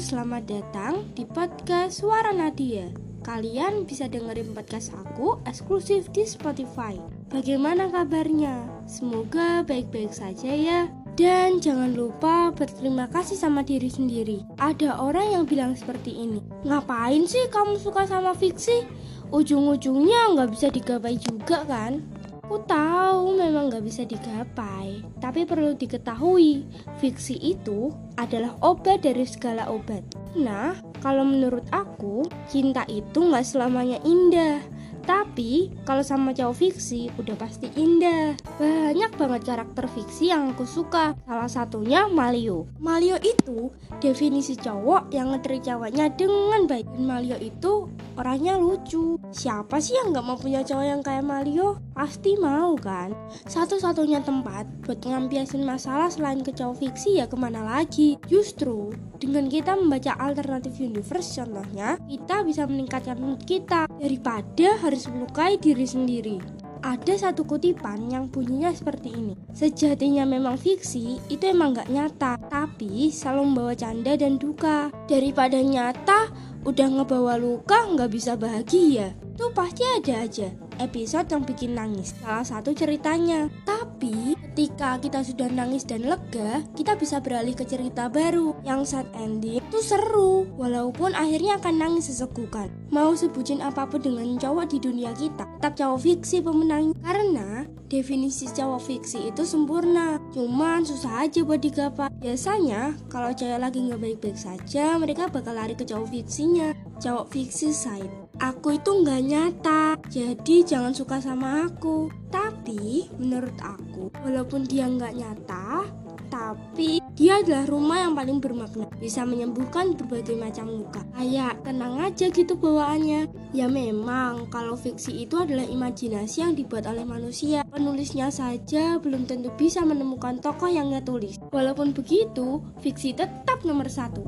selamat datang di podcast Suara Nadia. Kalian bisa dengerin podcast aku eksklusif di Spotify. Bagaimana kabarnya? Semoga baik-baik saja ya. Dan jangan lupa berterima kasih sama diri sendiri. Ada orang yang bilang seperti ini. Ngapain sih kamu suka sama fiksi? Ujung-ujungnya nggak bisa digapai juga kan? Aku tahu memang gak bisa digapai, tapi perlu diketahui, fiksi itu adalah obat dari segala obat. Nah, kalau menurut aku, cinta itu gak selamanya indah. Tapi kalau sama cowok fiksi udah pasti indah. Banyak banget karakter fiksi yang aku suka. Salah satunya Malio. Malio itu definisi cowok yang ngetrit ceweknya dengan baik. Dan Malio itu orangnya lucu. Siapa sih yang nggak mau punya cowok yang kayak Malio? Pasti mau kan? Satu-satunya tempat buat ngampiasin masalah selain ke cowok fiksi ya ke mana lagi? Justru dengan kita membaca alternatif universe contohnya, kita bisa meningkatkan mood kita daripada harus melukai diri sendiri. Ada satu kutipan yang bunyinya seperti ini Sejatinya memang fiksi itu emang gak nyata Tapi selalu membawa canda dan duka Daripada nyata udah ngebawa luka nggak bisa bahagia. Tuh pasti ada aja episode yang bikin nangis. Salah satu ceritanya. Tapi ketika kita sudah nangis dan lega, kita bisa beralih ke cerita baru yang sad ending itu seru, walaupun akhirnya akan nangis sesegukan. Mau sebutin apa pun dengan cowok di dunia kita, tetap cowok fiksi pemenang karena definisi cowok fiksi itu sempurna, cuman susah aja buat digapai. Biasanya kalau cewek lagi nggak baik-baik saja, mereka bakal lari ke cowok fiksinya. Cowok fiksi side aku itu nggak nyata, jadi jangan suka sama aku. Tapi menurut aku, walaupun dia nggak nyata, tapi dia adalah rumah yang paling bermakna, bisa menyembuhkan berbagai macam luka. Kayak tenang aja gitu bawaannya. Ya memang, kalau fiksi itu adalah imajinasi yang dibuat oleh manusia. Penulisnya saja belum tentu bisa menemukan tokoh yang tulis. Walaupun begitu, fiksi tetap nomor satu.